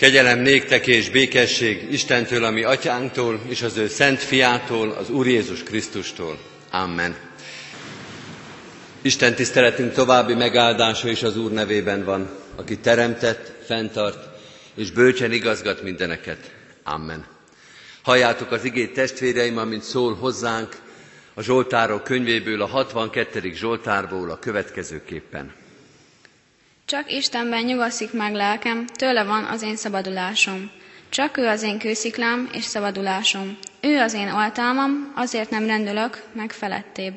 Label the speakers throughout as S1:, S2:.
S1: Kegyelem néktek és békesség Istentől, ami atyánktól, és az ő szent fiától, az Úr Jézus Krisztustól. Amen. Isten tiszteletünk további megáldása is az Úr nevében van, aki teremtett, fenntart, és bölcsen igazgat mindeneket. Amen. Halljátok az igét testvéreim, amint szól hozzánk a Zsoltárok könyvéből, a 62. Zsoltárból a következőképpen.
S2: Csak Istenben nyugaszik meg lelkem, tőle van az én szabadulásom. Csak ő az én kősziklám és szabadulásom. Ő az én oltalmam, azért nem rendülök meg felettébb.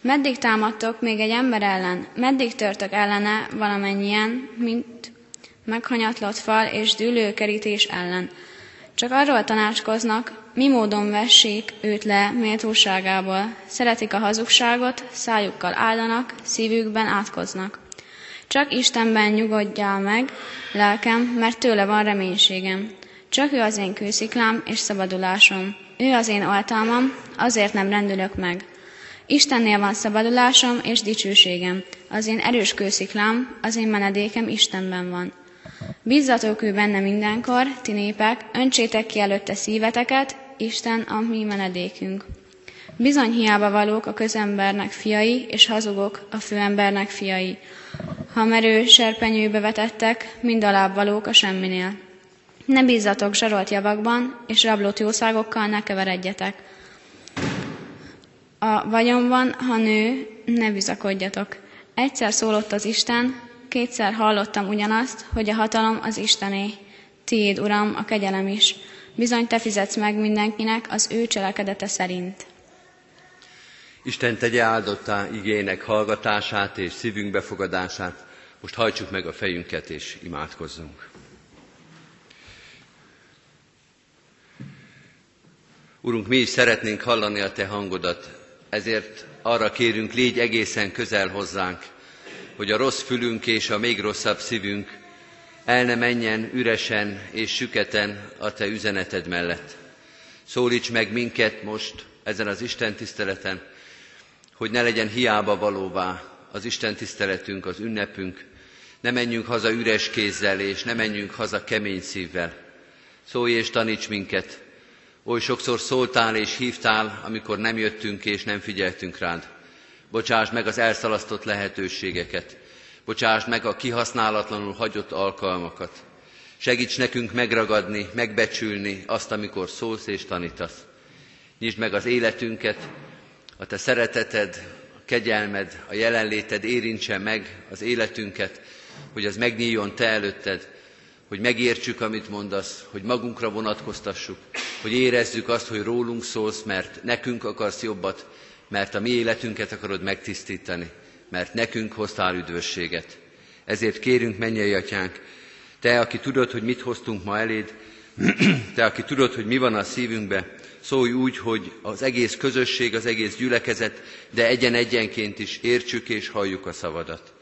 S2: Meddig támadtok még egy ember ellen? Meddig törtök ellene valamennyien, mint meghanyatlott fal és dűlőkerítés ellen? Csak arról tanácskoznak, mi módon vessék őt le méltóságából. Szeretik a hazugságot, szájukkal áldanak, szívükben átkoznak. Csak Istenben nyugodjál meg, lelkem, mert tőle van reménységem. Csak ő az én kősziklám és szabadulásom. Ő az én oltalmam, azért nem rendülök meg. Istennél van szabadulásom és dicsőségem. Az én erős kősziklám, az én menedékem Istenben van. Bízzatok ő benne mindenkor, ti népek, öntsétek ki előtte szíveteket, Isten a mi menedékünk. Bizony hiába valók a közembernek fiai, és hazugok a főembernek fiai. Ha merő serpenyőbe vetettek, mind alább valók a semminél. Ne bízzatok zsarolt javakban, és rablott jószágokkal ne keveredjetek. A vagyonban, ha nő, ne bizakodjatok. Egyszer szólott az Isten, kétszer hallottam ugyanazt, hogy a hatalom az Istené. Tiéd, Uram, a kegyelem is. Bizony te fizetsz meg mindenkinek az ő cselekedete szerint.
S1: Isten tegye áldottá igének hallgatását és szívünk befogadását. Most hajtsuk meg a fejünket és imádkozzunk. Urunk, mi is szeretnénk hallani a Te hangodat, ezért arra kérünk, légy egészen közel hozzánk, hogy a rossz fülünk és a még rosszabb szívünk el ne menjen üresen és süketen a Te üzeneted mellett. Szólíts meg minket most ezen az Isten tiszteleten, hogy ne legyen hiába valóvá az Isten tiszteletünk, az ünnepünk, ne menjünk haza üres kézzel, és ne menjünk haza kemény szívvel. Szólj és taníts minket. Oly sokszor szóltál és hívtál, amikor nem jöttünk és nem figyeltünk rád. Bocsásd meg az elszalasztott lehetőségeket. Bocsásd meg a kihasználatlanul hagyott alkalmakat. Segíts nekünk megragadni, megbecsülni azt, amikor szólsz és tanítasz. Nyisd meg az életünket, a te szereteted, a kegyelmed, a jelenléted érintse meg az életünket, hogy az megnyíljon te előtted, hogy megértsük, amit mondasz, hogy magunkra vonatkoztassuk, hogy érezzük azt, hogy rólunk szólsz, mert nekünk akarsz jobbat, mert a mi életünket akarod megtisztítani, mert nekünk hoztál üdvösséget. Ezért kérünk, mennyei atyánk, te, aki tudod, hogy mit hoztunk ma eléd, te, aki tudod, hogy mi van a szívünkbe, szólj úgy, hogy az egész közösség, az egész gyülekezet, de egyen-egyenként is értsük és halljuk a szavadat.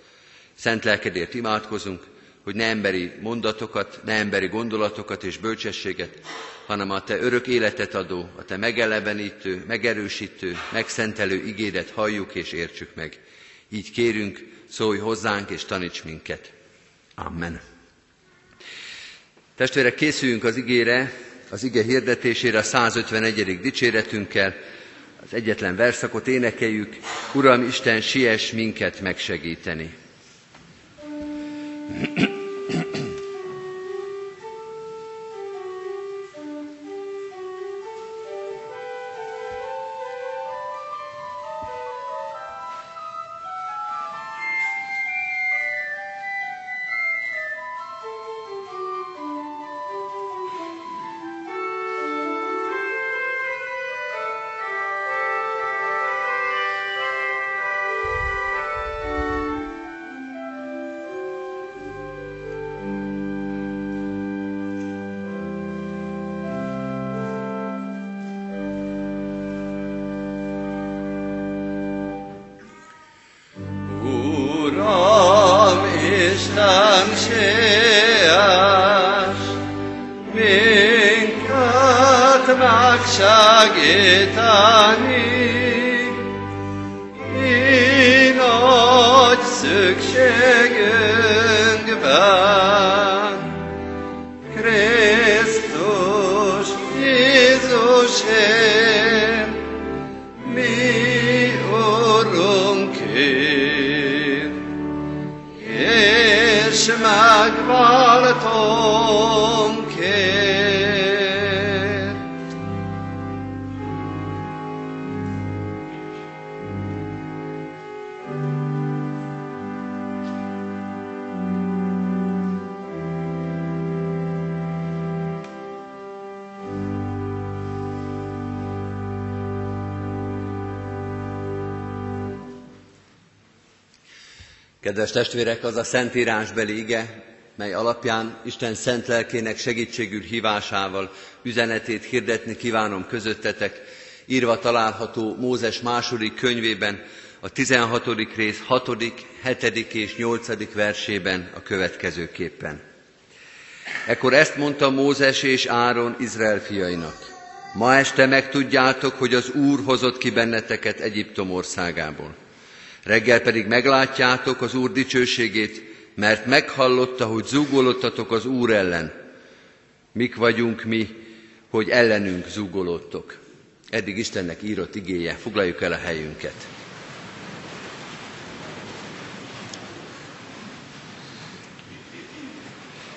S1: Szent lelkedért imádkozunk, hogy ne emberi mondatokat, ne emberi gondolatokat és bölcsességet, hanem a Te örök életet adó, a Te megelevenítő, megerősítő, megszentelő igédet halljuk és értsük meg. Így kérünk, szólj hozzánk és taníts minket. Amen. Testvérek, készüljünk az igére, az ige hirdetésére a 151. dicséretünkkel, az egyetlen verszakot énekeljük, Uram Isten, siess minket megsegíteni. Kedves testvérek, az a szentírásbeli ige, mely alapján Isten szent lelkének segítségül hívásával üzenetét hirdetni kívánom közöttetek, írva található Mózes második könyvében, a 16. rész 6., 7. és 8. versében a következőképpen. Ekkor ezt mondta Mózes és Áron Izrael fiainak. Ma este megtudjátok, hogy az Úr hozott ki benneteket Egyiptom országából. Reggel pedig meglátjátok az Úr dicsőségét, mert meghallotta, hogy zúgolódtatok az Úr ellen. Mik vagyunk mi, hogy ellenünk zúgolódtok. Eddig Istennek írott igéje, foglaljuk el a helyünket.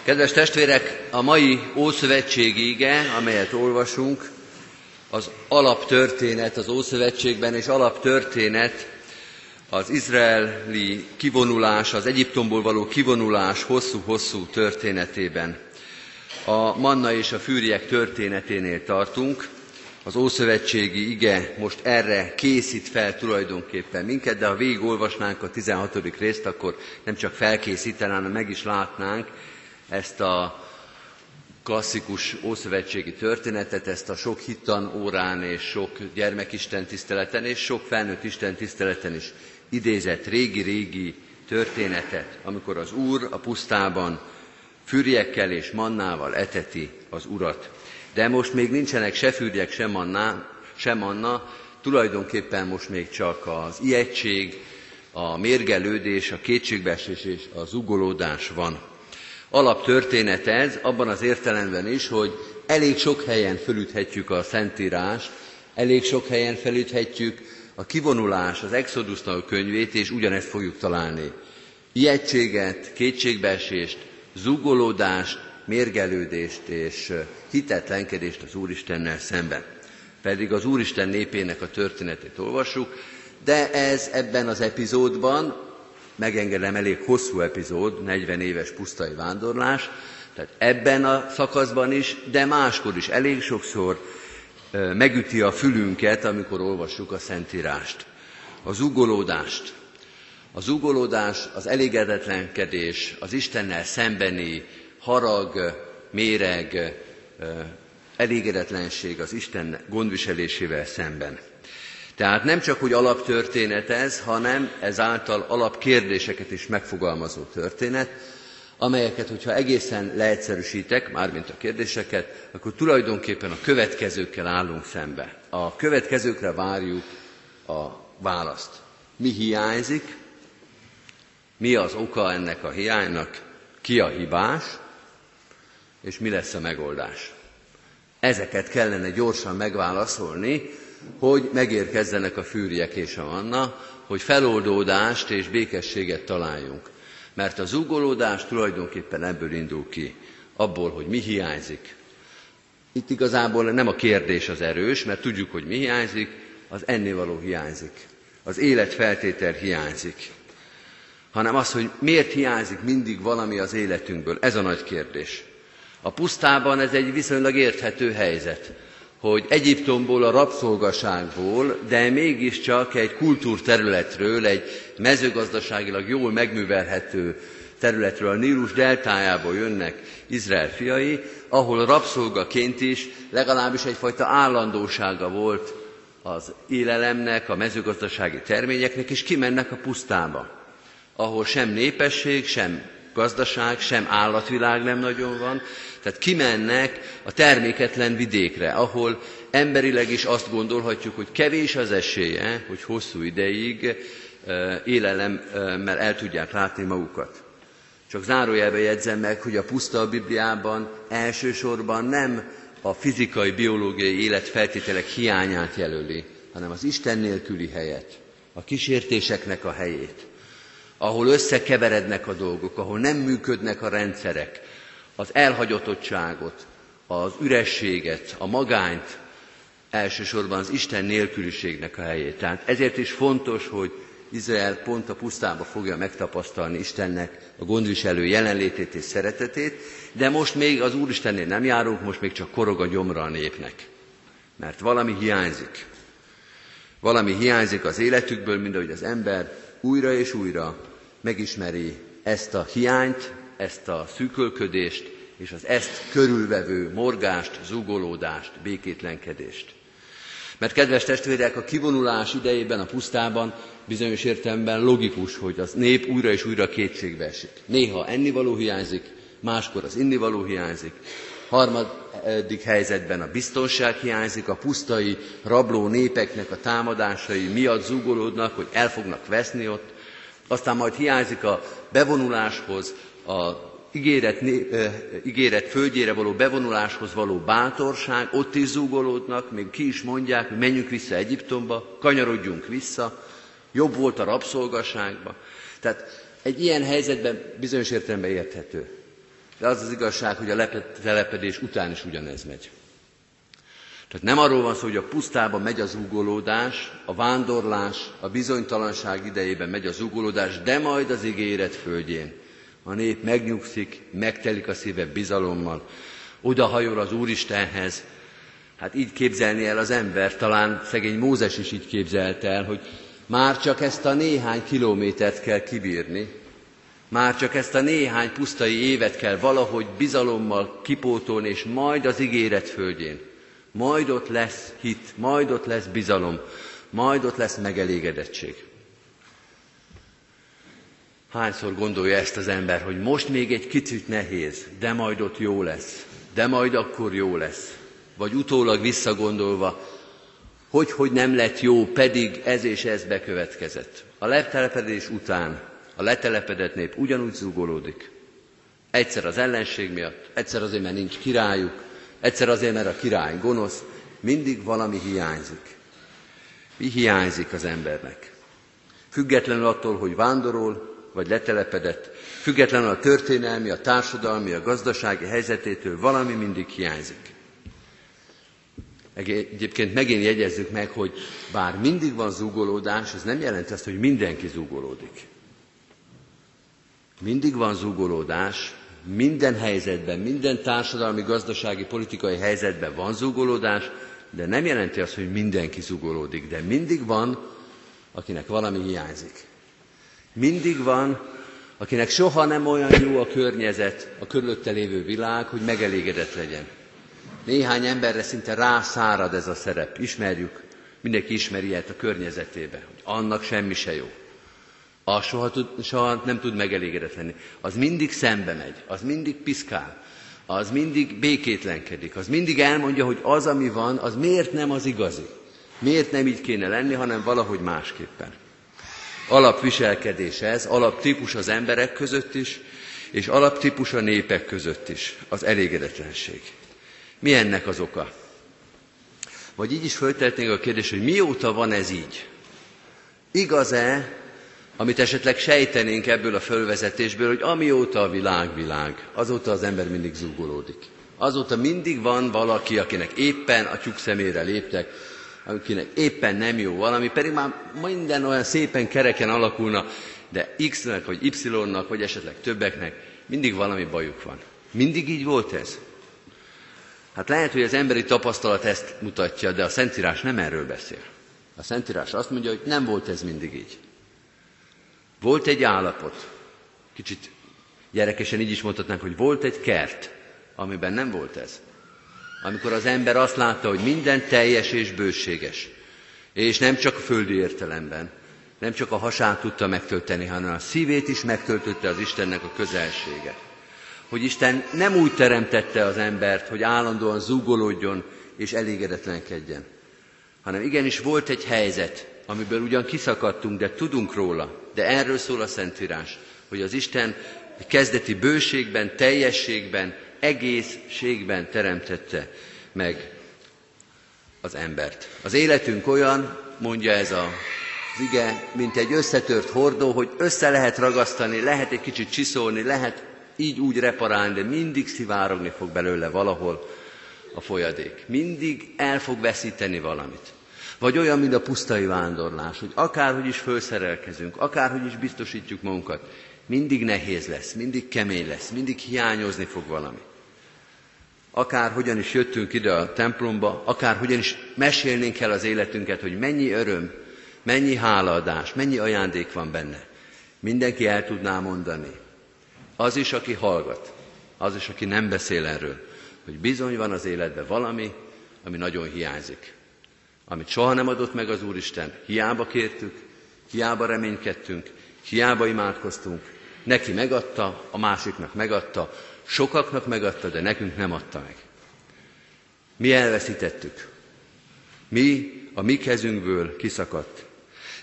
S1: Kedves testvérek, a mai Ószövetségi ige, amelyet olvasunk, az alaptörténet az Ószövetségben, és alaptörténet az izraeli kivonulás, az Egyiptomból való kivonulás hosszú-hosszú történetében. A manna és a fűriek történeténél tartunk. Az Ószövetségi ige most erre készít fel tulajdonképpen minket, de ha végigolvasnánk a 16. részt, akkor nem csak felkészítene, hanem meg is látnánk ezt a klasszikus ószövetségi történetet, ezt a sok hittan órán és sok gyermekisten tiszteleten és sok felnőtt isten tiszteleten is idézett régi-régi történetet, amikor az Úr a pusztában fűriekkel és mannával eteti az Urat. De most még nincsenek se fűriek, se, manná, se manna, tulajdonképpen most még csak az ijegység, a mérgelődés, a kétségbeesés és az ugolódás van. Alaptörténet ez, abban az értelemben is, hogy elég sok helyen fölüthetjük a Szentírást, elég sok helyen felüthetjük a kivonulás, az Exodusnak könyvét, és ugyanezt fogjuk találni. Ijegységet, kétségbeesést, zugolódást, mérgelődést és hitetlenkedést az Úristennel szemben. Pedig az Úristen népének a történetét olvassuk, de ez ebben az epizódban, megengedem elég hosszú epizód, 40 éves pusztai vándorlás, tehát ebben a szakaszban is, de máskor is elég sokszor megüti a fülünket, amikor olvassuk a Szentírást. Az ugolódást. Az ugolódás, az elégedetlenkedés, az Istennel szembeni harag, méreg, elégedetlenség az Isten gondviselésével szemben. Tehát nem csak, hogy alaptörténet ez, hanem ezáltal alapkérdéseket is megfogalmazó történet, amelyeket, hogyha egészen leegyszerűsítek, mármint a kérdéseket, akkor tulajdonképpen a következőkkel állunk szembe. A következőkre várjuk a választ. Mi hiányzik, mi az oka ennek a hiánynak, ki a hibás, és mi lesz a megoldás. Ezeket kellene gyorsan megválaszolni, hogy megérkezzenek a fűriek és a manna, hogy feloldódást és békességet találjunk. Mert az ugolódás tulajdonképpen ebből indul ki, abból, hogy mi hiányzik. Itt igazából nem a kérdés az erős, mert tudjuk, hogy mi hiányzik, az ennivaló hiányzik. Az életfeltétel hiányzik. Hanem az, hogy miért hiányzik mindig valami az életünkből. Ez a nagy kérdés. A pusztában ez egy viszonylag érthető helyzet, hogy Egyiptomból, a rabszolgaságból, de mégiscsak egy kultúrterületről, egy mezőgazdaságilag jól megművelhető területről, a Nílus deltájából jönnek Izrael fiai, ahol rabszolgaként is legalábbis egyfajta állandósága volt az élelemnek, a mezőgazdasági terményeknek, és kimennek a pusztába, ahol sem népesség, sem gazdaság, sem állatvilág nem nagyon van, tehát kimennek a terméketlen vidékre, ahol emberileg is azt gondolhatjuk, hogy kevés az esélye, hogy hosszú ideig élelemmel el tudják látni magukat. Csak zárójelbe jegyzem meg, hogy a puszta a Bibliában elsősorban nem a fizikai, biológiai élet feltételek hiányát jelöli, hanem az Isten nélküli helyet, a kísértéseknek a helyét, ahol összekeverednek a dolgok, ahol nem működnek a rendszerek, az elhagyatottságot, az ürességet, a magányt, elsősorban az Isten nélküliségnek a helyét. Tehát ezért is fontos, hogy Izrael pont a pusztába fogja megtapasztalni Istennek a gondviselő jelenlétét és szeretetét, de most még az Úristennél nem járunk, most még csak korog a gyomra a népnek. Mert valami hiányzik. Valami hiányzik az életükből, mint ahogy az ember újra és újra megismeri ezt a hiányt, ezt a szűkölködést, és az ezt körülvevő morgást, zugolódást, békétlenkedést. Mert kedves testvérek, a kivonulás idejében a pusztában bizonyos értelemben logikus, hogy az nép újra és újra kétségbe esik. Néha ennivaló hiányzik, máskor az innivaló hiányzik, harmadik helyzetben a biztonság hiányzik, a pusztai rabló népeknek a támadásai miatt zúgolódnak, hogy el fognak veszni ott, aztán majd hiányzik a bevonuláshoz, a ígéret, ígéret földjére való bevonuláshoz való bátorság, ott is zúgolódnak, még ki is mondják, menjünk vissza Egyiptomba, kanyarodjunk vissza, jobb volt a rabszolgaságba. Tehát egy ilyen helyzetben bizonyos értelemben érthető. De az az igazság, hogy a letelepedés után is ugyanez megy. Tehát nem arról van szó, hogy a pusztában megy az ugolódás, a vándorlás, a bizonytalanság idejében megy az ugolódás, de majd az ígéret földjén. A nép megnyugszik, megtelik a szíve bizalommal, odahajol az Úristenhez. Hát így képzelni el az ember, talán szegény Mózes is így képzelte el, hogy már csak ezt a néhány kilométert kell kibírni, már csak ezt a néhány pusztai évet kell valahogy bizalommal kipótolni, és majd az ígéret földjén. Majd ott lesz hit, majd ott lesz bizalom, majd ott lesz megelégedettség. Hányszor gondolja ezt az ember, hogy most még egy kicsit nehéz, de majd ott jó lesz, de majd akkor jó lesz. Vagy utólag visszagondolva, hogy, hogy nem lett jó, pedig ez és ez bekövetkezett. A letelepedés után a letelepedett nép ugyanúgy zúgolódik. Egyszer az ellenség miatt, egyszer azért, mert nincs királyuk, egyszer azért, mert a király gonosz, mindig valami hiányzik. Mi hiányzik az embernek? Függetlenül attól, hogy vándorol, vagy letelepedett, függetlenül a történelmi, a társadalmi, a gazdasági helyzetétől valami mindig hiányzik. Egyébként megint jegyezzük meg, hogy bár mindig van zúgolódás, ez nem jelenti azt, hogy mindenki zúgolódik. Mindig van zúgolódás, minden helyzetben, minden társadalmi, gazdasági, politikai helyzetben van zúgolódás, de nem jelenti azt, hogy mindenki zúgolódik, de mindig van, akinek valami hiányzik. Mindig van, akinek soha nem olyan jó a környezet, a körülötte lévő világ, hogy megelégedett legyen. Néhány emberre szinte rászárad ez a szerep. Ismerjük, mindenki ismeri ilyet a környezetébe, hogy annak semmi se jó. Az soha, tud, soha nem tud megelégedett lenni. Az mindig szembe megy, az mindig piszkál, az mindig békétlenkedik, az mindig elmondja, hogy az, ami van, az miért nem az igazi. Miért nem így kéne lenni, hanem valahogy másképpen. Alapviselkedés ez, alaptípus az emberek között is, és alaptípus a népek között is, az elégedetlenség. Mi ennek az oka? Vagy így is föltehetnénk a kérdést, hogy mióta van ez így? Igaz-e, amit esetleg sejtenénk ebből a fölvezetésből, hogy amióta a világ világ, azóta az ember mindig zúgolódik. Azóta mindig van valaki, akinek éppen a tyúk szemére léptek, akinek éppen nem jó valami, pedig már minden olyan szépen kereken alakulna, de X-nek, vagy Y-nak, vagy esetleg többeknek mindig valami bajuk van. Mindig így volt ez? Hát lehet, hogy az emberi tapasztalat ezt mutatja, de a Szentírás nem erről beszél. A Szentírás azt mondja, hogy nem volt ez mindig így. Volt egy állapot, kicsit gyerekesen így is mondhatnánk, hogy volt egy kert, amiben nem volt ez. Amikor az ember azt látta, hogy minden teljes és bőséges, és nem csak a földi értelemben, Nem csak a hasát tudta megtölteni, hanem a szívét is megtöltötte az Istennek a közelsége. Hogy Isten nem úgy teremtette az embert, hogy állandóan zúgolódjon és elégedetlenkedjen, hanem igenis volt egy helyzet, amiből ugyan kiszakadtunk, de tudunk róla, de erről szól a Szentírás, hogy az Isten kezdeti bőségben, teljességben, egészségben teremtette meg az embert. Az életünk olyan, mondja ez a ige, mint egy összetört hordó, hogy össze lehet ragasztani, lehet egy kicsit csiszolni, lehet így úgy reparálni, de mindig szivárogni fog belőle valahol a folyadék. Mindig el fog veszíteni valamit. Vagy olyan, mint a pusztai vándorlás, hogy akárhogy is felszerelkezünk, akárhogy is biztosítjuk magunkat, mindig nehéz lesz, mindig kemény lesz, mindig hiányozni fog valami. Akár hogyan is jöttünk ide a templomba, akár hogyan is mesélnénk el az életünket, hogy mennyi öröm, mennyi hálaadás, mennyi ajándék van benne. Mindenki el tudná mondani. Az is, aki hallgat, az is, aki nem beszél erről, hogy bizony van az életben valami, ami nagyon hiányzik. Amit soha nem adott meg az Úristen, hiába kértük, hiába reménykedtünk, hiába imádkoztunk, neki megadta, a másiknak megadta, sokaknak megadta, de nekünk nem adta meg. Mi elveszítettük. Mi a mi kezünkből kiszakadt.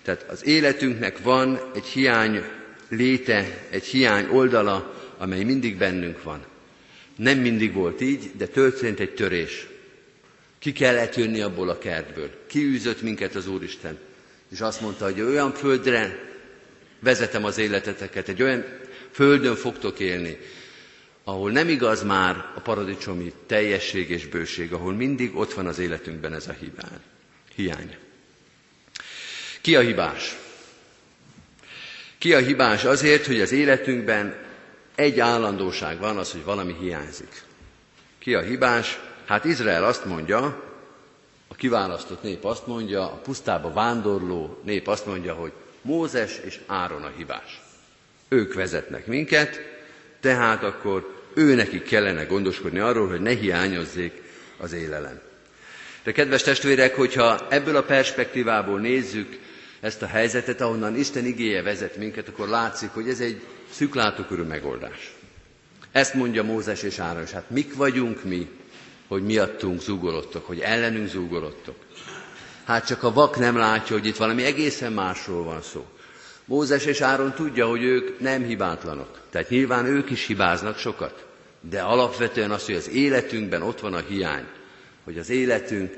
S1: Tehát az életünknek van egy hiány léte, egy hiány oldala, amely mindig bennünk van. Nem mindig volt így, de történt egy törés. Ki kellett jönni abból a kertből. Kiűzött minket az Úristen. És azt mondta, hogy olyan földre vezetem az életeteket, egy olyan földön fogtok élni, ahol nem igaz már a paradicsomi teljesség és bőség, ahol mindig ott van az életünkben ez a hibán, hiány. Ki a hibás? Ki a hibás azért, hogy az életünkben egy állandóság van, az, hogy valami hiányzik. Ki a hibás? Hát Izrael azt mondja, a kiválasztott nép azt mondja, a pusztába vándorló nép azt mondja, hogy Mózes és Áron a hibás. Ők vezetnek minket, tehát akkor ő neki kellene gondoskodni arról, hogy ne hiányozzék az élelem. De kedves testvérek, hogyha ebből a perspektívából nézzük ezt a helyzetet, ahonnan Isten igéje vezet minket, akkor látszik, hogy ez egy szüklátókörű megoldás. Ezt mondja Mózes és Áron, és hát mik vagyunk mi, hogy miattunk zúgolottok, hogy ellenünk zúgolottok. Hát csak a vak nem látja, hogy itt valami egészen másról van szó. Mózes és Áron tudja, hogy ők nem hibátlanok. Tehát nyilván ők is hibáznak sokat. De alapvetően az, hogy az életünkben ott van a hiány, hogy az életünk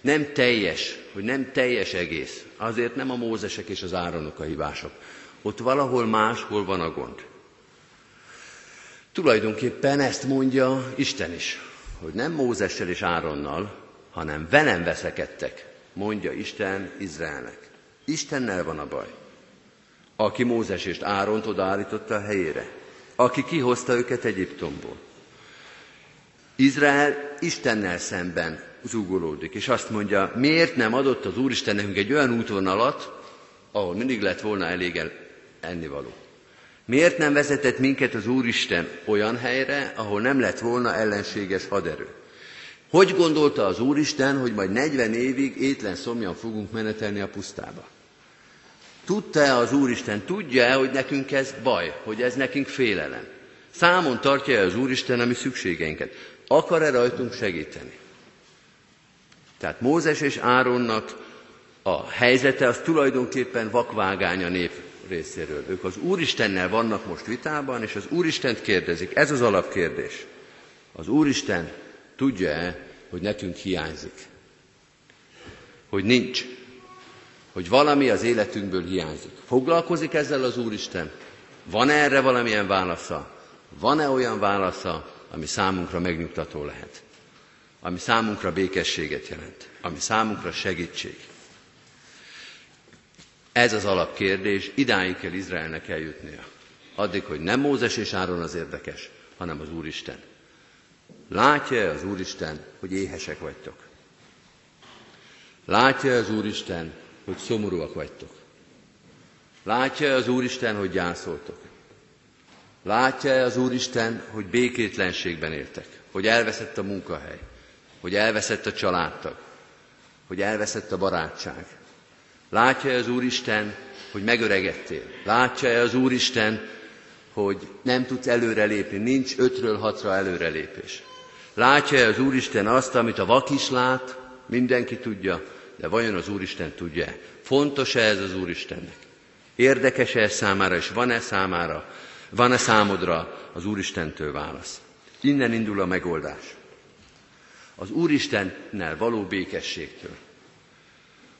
S1: nem teljes, hogy nem teljes egész. Azért nem a Mózesek és az Áronok a hibások. Ott valahol máshol van a gond. Tulajdonképpen ezt mondja Isten is, hogy nem Mózessel és Áronnal, hanem velem veszekedtek, mondja Isten Izraelnek. Istennel van a baj aki Mózes és Áront odaállította a helyére, aki kihozta őket Egyiptomból. Izrael Istennel szemben zúgolódik, és azt mondja, miért nem adott az Úristen nekünk egy olyan útvonalat, ahol mindig lett volna elég ennivaló. Miért nem vezetett minket az Úristen olyan helyre, ahol nem lett volna ellenséges haderő? Hogy gondolta az Úristen, hogy majd 40 évig étlen szomjan fogunk menetelni a pusztába? Tudta-e az Úristen, tudja-e, hogy nekünk ez baj, hogy ez nekünk félelem? Számon tartja-e az Úristen a mi szükségeinket? Akar-e rajtunk segíteni? Tehát Mózes és Áronnak a helyzete az tulajdonképpen vakvágány a nép részéről. Ők az Úristennel vannak most vitában, és az Úristent kérdezik. Ez az alapkérdés. Az Úristen tudja-e, hogy nekünk hiányzik? Hogy nincs hogy valami az életünkből hiányzik. Foglalkozik ezzel az Úristen? Van -e erre valamilyen válasza? Van-e olyan válasza, ami számunkra megnyugtató lehet? Ami számunkra békességet jelent? Ami számunkra segítség? Ez az alapkérdés, idáig kell Izraelnek eljutnia. Addig, hogy nem Mózes és Áron az érdekes, hanem az Úristen. Látja az Úristen, hogy éhesek vagytok? Látja az Úristen, hogy szomorúak vagytok. Látja az Úristen, hogy gyászoltok. Látja az Úristen, hogy békétlenségben éltek, hogy elveszett a munkahely, hogy elveszett a családtag, hogy elveszett a barátság. Látja az Úristen, hogy megöregedtél? Látja-e az Úristen, hogy nem tudsz előrelépni, nincs ötről hatra előrelépés? Látja-e az Úristen azt, amit a vak is lát, mindenki tudja, de vajon az Úristen tudja -e? Fontos-e ez az Úristennek? Érdekes-e ez számára, és van-e számára, van-e számodra az Úristentől válasz? Innen indul a megoldás. Az Úristennel való békességtől.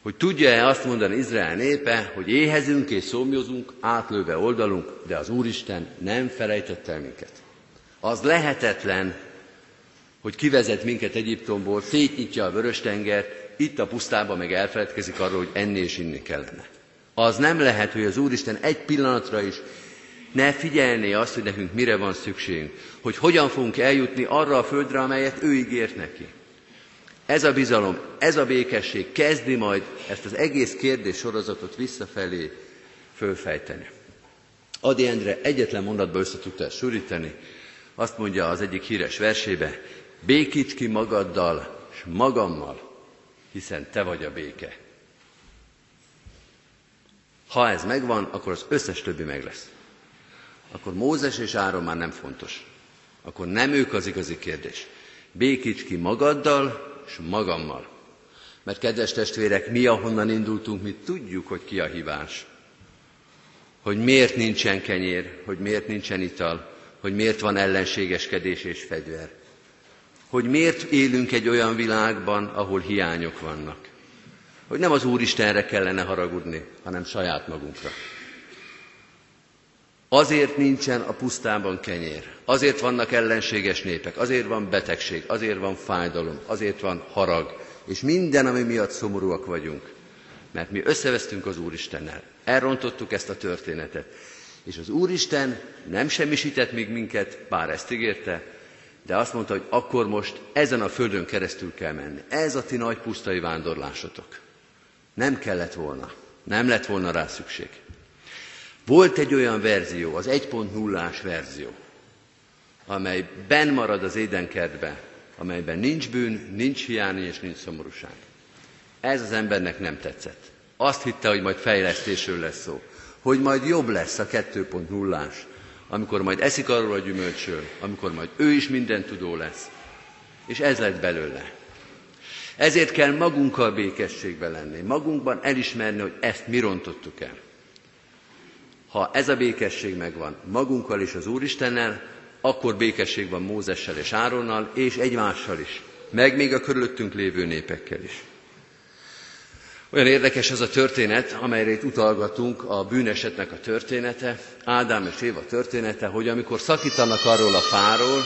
S1: Hogy tudja-e azt mondani Izrael népe, hogy éhezünk és szomjozunk, átlőve oldalunk, de az Úristen nem felejtett el minket. Az lehetetlen, hogy kivezet minket Egyiptomból, szétnyitja a vörös tengert, itt a pusztában meg elfeledkezik arról, hogy enni és inni kellene. Az nem lehet, hogy az Úristen egy pillanatra is ne figyelné azt, hogy nekünk mire van szükségünk, hogy hogyan fogunk eljutni arra a földre, amelyet ő ígért neki. Ez a bizalom, ez a békesség kezdi majd ezt az egész kérdés sorozatot visszafelé fölfejteni. Adi Endre egyetlen mondatba össze tudta ezt sűríteni, azt mondja az egyik híres versébe, békíts ki magaddal, és magammal, hiszen te vagy a béke. Ha ez megvan, akkor az összes többi meg lesz. Akkor Mózes és Áron már nem fontos. Akkor nem ők az igazi kérdés. Békíts ki magaddal és magammal. Mert kedves testvérek, mi ahonnan indultunk, mi tudjuk, hogy ki a hibás. Hogy miért nincsen kenyér, hogy miért nincsen ital, hogy miért van ellenségeskedés és fegyver. Hogy miért élünk egy olyan világban, ahol hiányok vannak. Hogy nem az Úristenre kellene haragudni, hanem saját magunkra. Azért nincsen a pusztában kenyér, azért vannak ellenséges népek, azért van betegség, azért van fájdalom, azért van harag, és minden, ami miatt szomorúak vagyunk. Mert mi összevesztünk az Úristennel, elrontottuk ezt a történetet. És az Úristen nem semmisített még minket, bár ezt ígérte, de azt mondta, hogy akkor most ezen a földön keresztül kell menni. Ez a ti nagy pusztai vándorlásotok. Nem kellett volna, nem lett volna rá szükség. Volt egy olyan verzió, az 1.0-ás verzió, amely ben marad az édenkertbe, amelyben nincs bűn, nincs hiány és nincs szomorúság. Ez az embernek nem tetszett. Azt hitte, hogy majd fejlesztésről lesz szó, hogy majd jobb lesz a 2.0-ás, amikor majd eszik arról a gyümölcsről, amikor majd ő is minden tudó lesz. És ez lett belőle. Ezért kell magunkkal békességbe lenni, magunkban elismerni, hogy ezt mi rontottuk el. Ha ez a békesség megvan magunkkal és az Úristennel, akkor békesség van Mózessel és Áronnal, és egymással is, meg még a körülöttünk lévő népekkel is. Olyan érdekes ez a történet, amelyre itt utalgatunk, a bűnesetnek a története, Ádám és Éva története, hogy amikor szakítanak arról a fáról,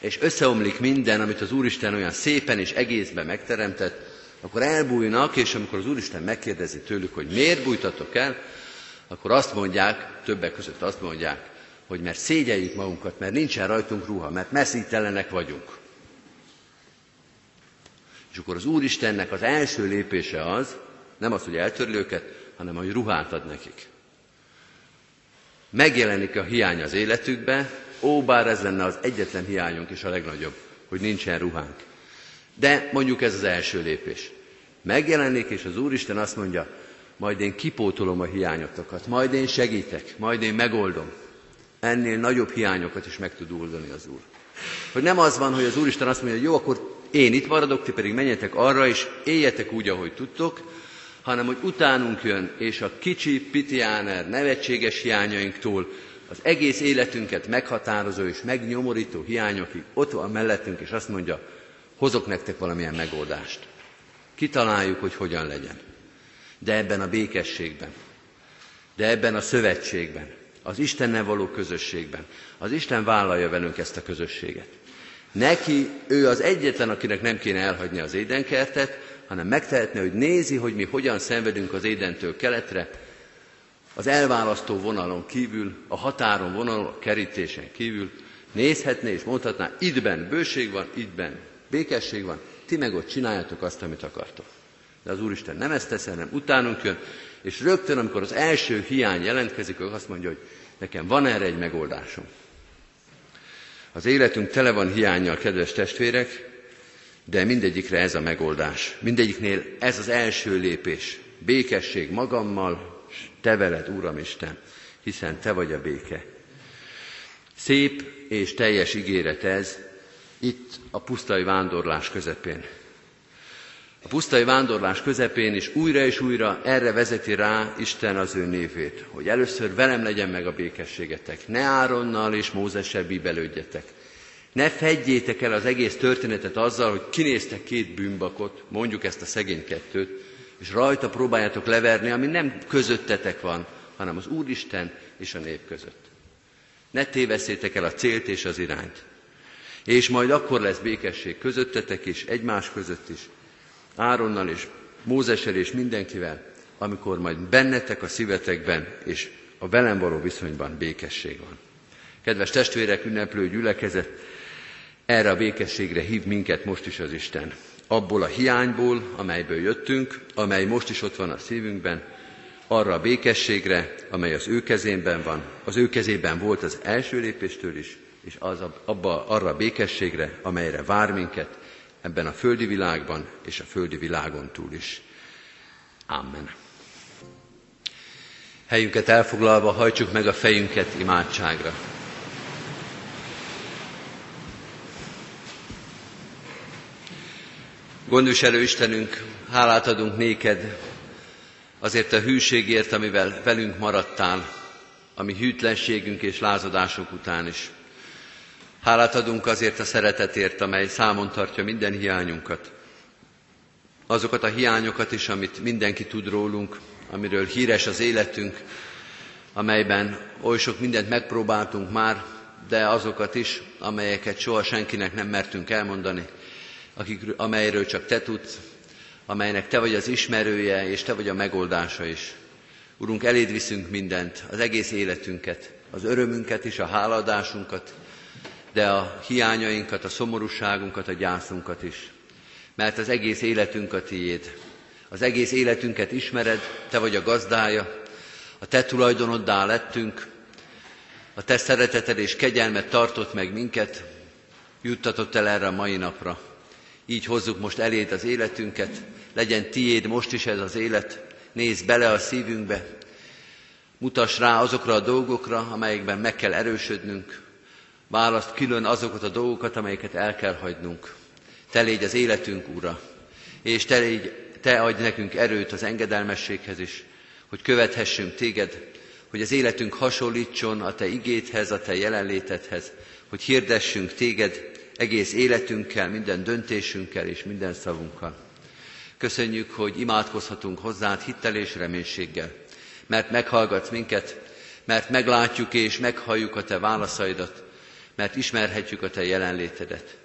S1: és összeomlik minden, amit az Úristen olyan szépen és egészben megteremtett, akkor elbújnak, és amikor az Úristen megkérdezi tőlük, hogy miért bújtatok el, akkor azt mondják, többek között azt mondják, hogy mert szégyeljük magunkat, mert nincsen rajtunk ruha, mert messzítelenek vagyunk. És akkor az Úristennek az első lépése az, nem az, hogy eltörli őket, hanem hogy ruhát ad nekik. Megjelenik a hiány az életükbe, ó, bár ez lenne az egyetlen hiányunk és a legnagyobb, hogy nincsen ruhánk. De mondjuk ez az első lépés. Megjelenik, és az Úristen azt mondja, majd én kipótolom a hiányotokat, majd én segítek, majd én megoldom. Ennél nagyobb hiányokat is meg tud oldani az Úr. Hogy nem az van, hogy az Úristen azt mondja, hogy jó, akkor én itt maradok, ti pedig menjetek arra, és éljetek úgy, ahogy tudtok, hanem hogy utánunk jön, és a kicsi, pitiáner, nevetséges hiányainktól az egész életünket meghatározó és megnyomorító hiányokig ott van mellettünk, és azt mondja, hozok nektek valamilyen megoldást. Kitaláljuk, hogy hogyan legyen de ebben a békességben, de ebben a szövetségben, az Istennel való közösségben. Az Isten vállalja velünk ezt a közösséget. Neki, ő az egyetlen, akinek nem kéne elhagyni az édenkertet, hanem megtehetne, hogy nézi, hogy mi hogyan szenvedünk az édentől keletre, az elválasztó vonalon kívül, a határon vonalon, a kerítésen kívül, nézhetné és mondhatná, ittben bőség van, ittben békesség van, ti meg ott csináljátok azt, amit akartok. De az Úristen nem ezt teszi, hanem utánunk jön, és rögtön, amikor az első hiány jelentkezik, ő azt mondja, hogy nekem van erre egy megoldásom. Az életünk tele van hiányjal, kedves testvérek, de mindegyikre ez a megoldás. Mindegyiknél ez az első lépés. Békesség magammal, te veled, Uram Isten, hiszen te vagy a béke. Szép és teljes ígéret ez, itt a pusztai vándorlás közepén. A pusztai vándorlás közepén is újra és újra erre vezeti rá Isten az ő névét, hogy először velem legyen meg a békességetek, ne Áronnal és Mózessel bíbelődjetek. Ne fedjétek el az egész történetet azzal, hogy kinéztek két bűnbakot, mondjuk ezt a szegény kettőt, és rajta próbáljátok leverni, ami nem közöttetek van, hanem az Úristen és a nép között. Ne tévesszétek el a célt és az irányt. És majd akkor lesz békesség közöttetek is, egymás között is, Áronnal és Mózessel és mindenkivel, amikor majd bennetek a szívetekben és a velem való viszonyban békesség van. Kedves testvérek, ünneplő gyülekezet, erre a békességre hív minket most is az Isten. Abból a hiányból, amelyből jöttünk, amely most is ott van a szívünkben, arra a békességre, amely az ő kezében van, az ő kezében volt az első lépéstől is, és az abba, arra a békességre, amelyre vár minket ebben a földi világban és a földi világon túl is. Amen. Helyünket elfoglalva hajtsuk meg a fejünket imádságra. Gondviselő Istenünk, hálát adunk néked azért a hűségért, amivel velünk maradtál, ami hűtlenségünk és lázadásunk után is. Hálát adunk azért a szeretetért, amely számon tartja minden hiányunkat. Azokat a hiányokat is, amit mindenki tud rólunk, amiről híres az életünk, amelyben oly sok mindent megpróbáltunk már, de azokat is, amelyeket soha senkinek nem mertünk elmondani, akik, amelyről csak Te tudsz, amelynek Te vagy az ismerője, és Te vagy a megoldása is. Urunk, eléd viszünk mindent, az egész életünket, az örömünket is, a háladásunkat, de a hiányainkat, a szomorúságunkat, a gyászunkat is. Mert az egész életünk a tiéd. Az egész életünket ismered, Te vagy a gazdája, a Te tulajdonoddá lettünk, a Te szereteted és kegyelmet tartott meg minket, juttatott el erre a mai napra. Így hozzuk most eléd az életünket, legyen tiéd most is ez az élet, nézz bele a szívünkbe, mutass rá azokra a dolgokra, amelyekben meg kell erősödnünk, választ külön azokat a dolgokat, amelyeket el kell hagynunk. Te légy az életünk ura, és te, légy, te adj nekünk erőt az engedelmességhez is, hogy követhessünk téged, hogy az életünk hasonlítson a te igéthez, a te jelenlétedhez, hogy hirdessünk téged, egész életünkkel, minden döntésünkkel és minden szavunkkal. Köszönjük, hogy imádkozhatunk hozzád hittel és reménységgel, mert meghallgatsz minket, mert meglátjuk és meghalljuk a te válaszaidat, mert ismerhetjük a te jelenlétedet.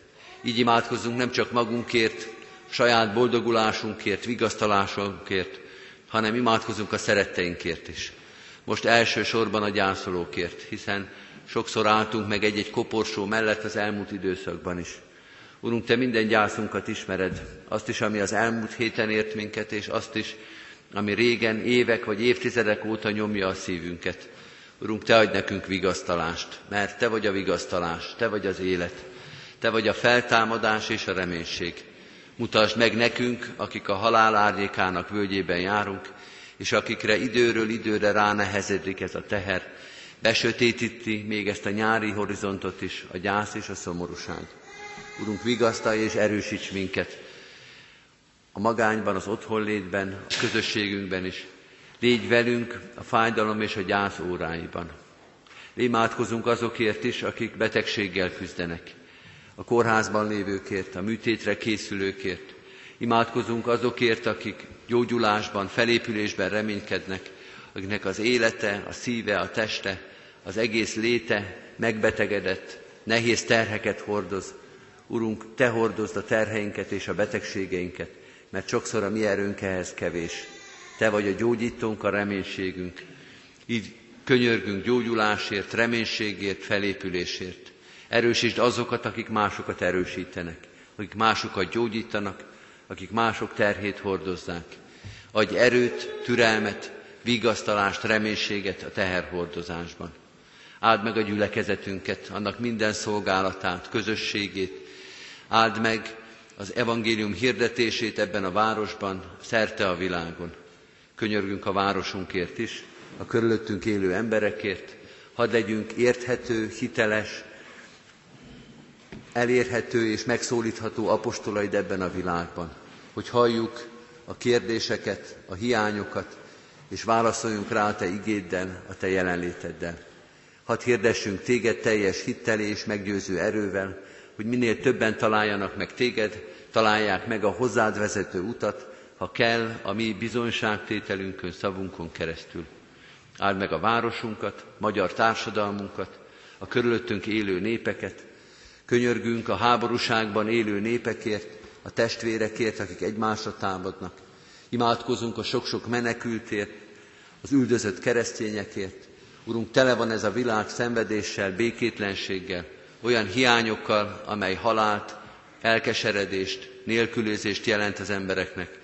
S1: Így imádkozunk nem csak magunkért, saját boldogulásunkért, vigasztalásunkért, hanem imádkozunk a szeretteinkért is. Most elsősorban a gyászolókért, hiszen sokszor álltunk meg egy-egy koporsó mellett az elmúlt időszakban is. Urunk, Te minden gyászunkat ismered, azt is, ami az elmúlt héten ért minket, és azt is, ami régen, évek vagy évtizedek óta nyomja a szívünket. Urunk, Te adj nekünk vigasztalást, mert Te vagy a vigasztalás, Te vagy az élet, Te vagy a feltámadás és a reménység. Mutasd meg nekünk, akik a halál árnyékának völgyében járunk, és akikre időről időre ránehezedik ez a teher, besötétíti még ezt a nyári horizontot is, a gyász és a szomorúság. Urunk, vigasztalj és erősíts minket a magányban, az otthonlétben, a közösségünkben is. Légy velünk a fájdalom és a gyász óráiban. Imádkozunk azokért is, akik betegséggel küzdenek. A kórházban lévőkért, a műtétre készülőkért. Imádkozunk azokért, akik gyógyulásban, felépülésben reménykednek, akiknek az élete, a szíve, a teste, az egész léte megbetegedett, nehéz terheket hordoz. Urunk, Te hordozd a terheinket és a betegségeinket, mert sokszor a mi erőnk ehhez kevés. Te vagy a gyógyítónk, a reménységünk. Így könyörgünk gyógyulásért, reménységért, felépülésért. Erősítsd azokat, akik másokat erősítenek, akik másokat gyógyítanak, akik mások terhét hordozzák. Adj erőt, türelmet, vigasztalást, reménységet a teherhordozásban. Áld meg a gyülekezetünket, annak minden szolgálatát, közösségét. Áld meg az evangélium hirdetését ebben a városban, szerte a világon. Könyörgünk a városunkért is, a körülöttünk élő emberekért, hadd legyünk érthető, hiteles, elérhető és megszólítható apostolaid ebben a világban, hogy halljuk a kérdéseket, a hiányokat, és válaszoljunk rá a Te igéddel, a Te jelenléteddel. Hadd hirdessünk Téged teljes hittel és meggyőző erővel, hogy minél többen találjanak meg Téged, találják meg a hozzád vezető utat, ha kell, a mi bizonyságtételünkön, szavunkon keresztül. Áld meg a városunkat, magyar társadalmunkat, a körülöttünk élő népeket, könyörgünk a háborúságban élő népekért, a testvérekért, akik egymásra támadnak. Imádkozunk a sok-sok menekültért, az üldözött keresztényekért. Urunk, tele van ez a világ szenvedéssel, békétlenséggel, olyan hiányokkal, amely halált, elkeseredést, nélkülözést jelent az embereknek.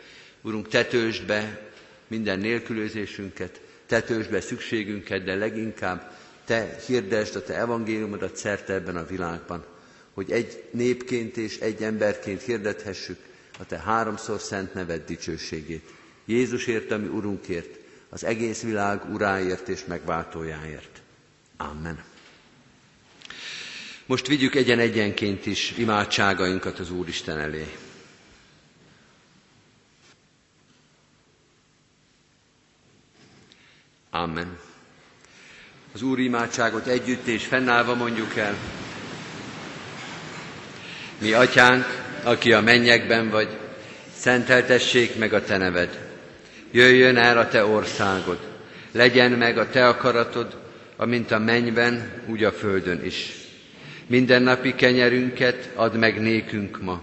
S1: Urunk, tetősd be minden nélkülözésünket, tetősd be szükségünket, de leginkább Te hirdesd a Te evangéliumodat szerte ebben a világban, hogy egy népként és egy emberként hirdethessük a Te háromszor szent neved dicsőségét. Jézusért, ami Urunkért, az egész világ uráért és megváltójáért. Amen. Most vigyük egyen-egyenként is imádságainkat az Úristen elé. Amen. Az Úr imádságot együtt és fennállva mondjuk el. Mi atyánk, aki a mennyekben vagy, szenteltessék meg a te neved. Jöjjön el a te országod, legyen meg a te akaratod, amint a mennyben, úgy a földön is. Minden napi kenyerünket add meg nékünk ma,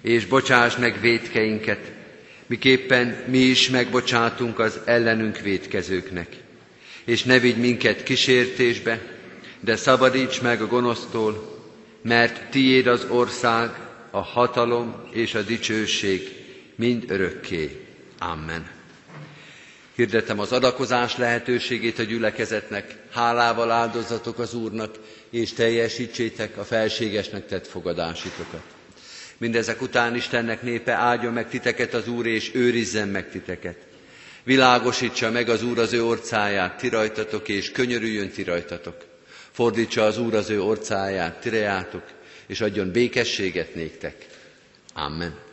S1: és bocsáss meg védkeinket, miképpen mi is megbocsátunk az ellenünk védkezőknek. És ne vigy minket kísértésbe, de szabadíts meg a gonosztól, mert tiéd az ország, a hatalom és a dicsőség mind örökké. Amen. Hirdetem az adakozás lehetőségét a gyülekezetnek, hálával áldozatok az Úrnak, és teljesítsétek a felségesnek tett fogadásitokat. Mindezek után Istennek népe áldjon meg titeket az Úr, és őrizzen meg titeket. Világosítsa meg az Úr az ő orcáját, ti rajtatok, és könyörüljön ti rajtatok. Fordítsa az Úr az ő orcáját, tirejátok, és adjon békességet néktek. Amen.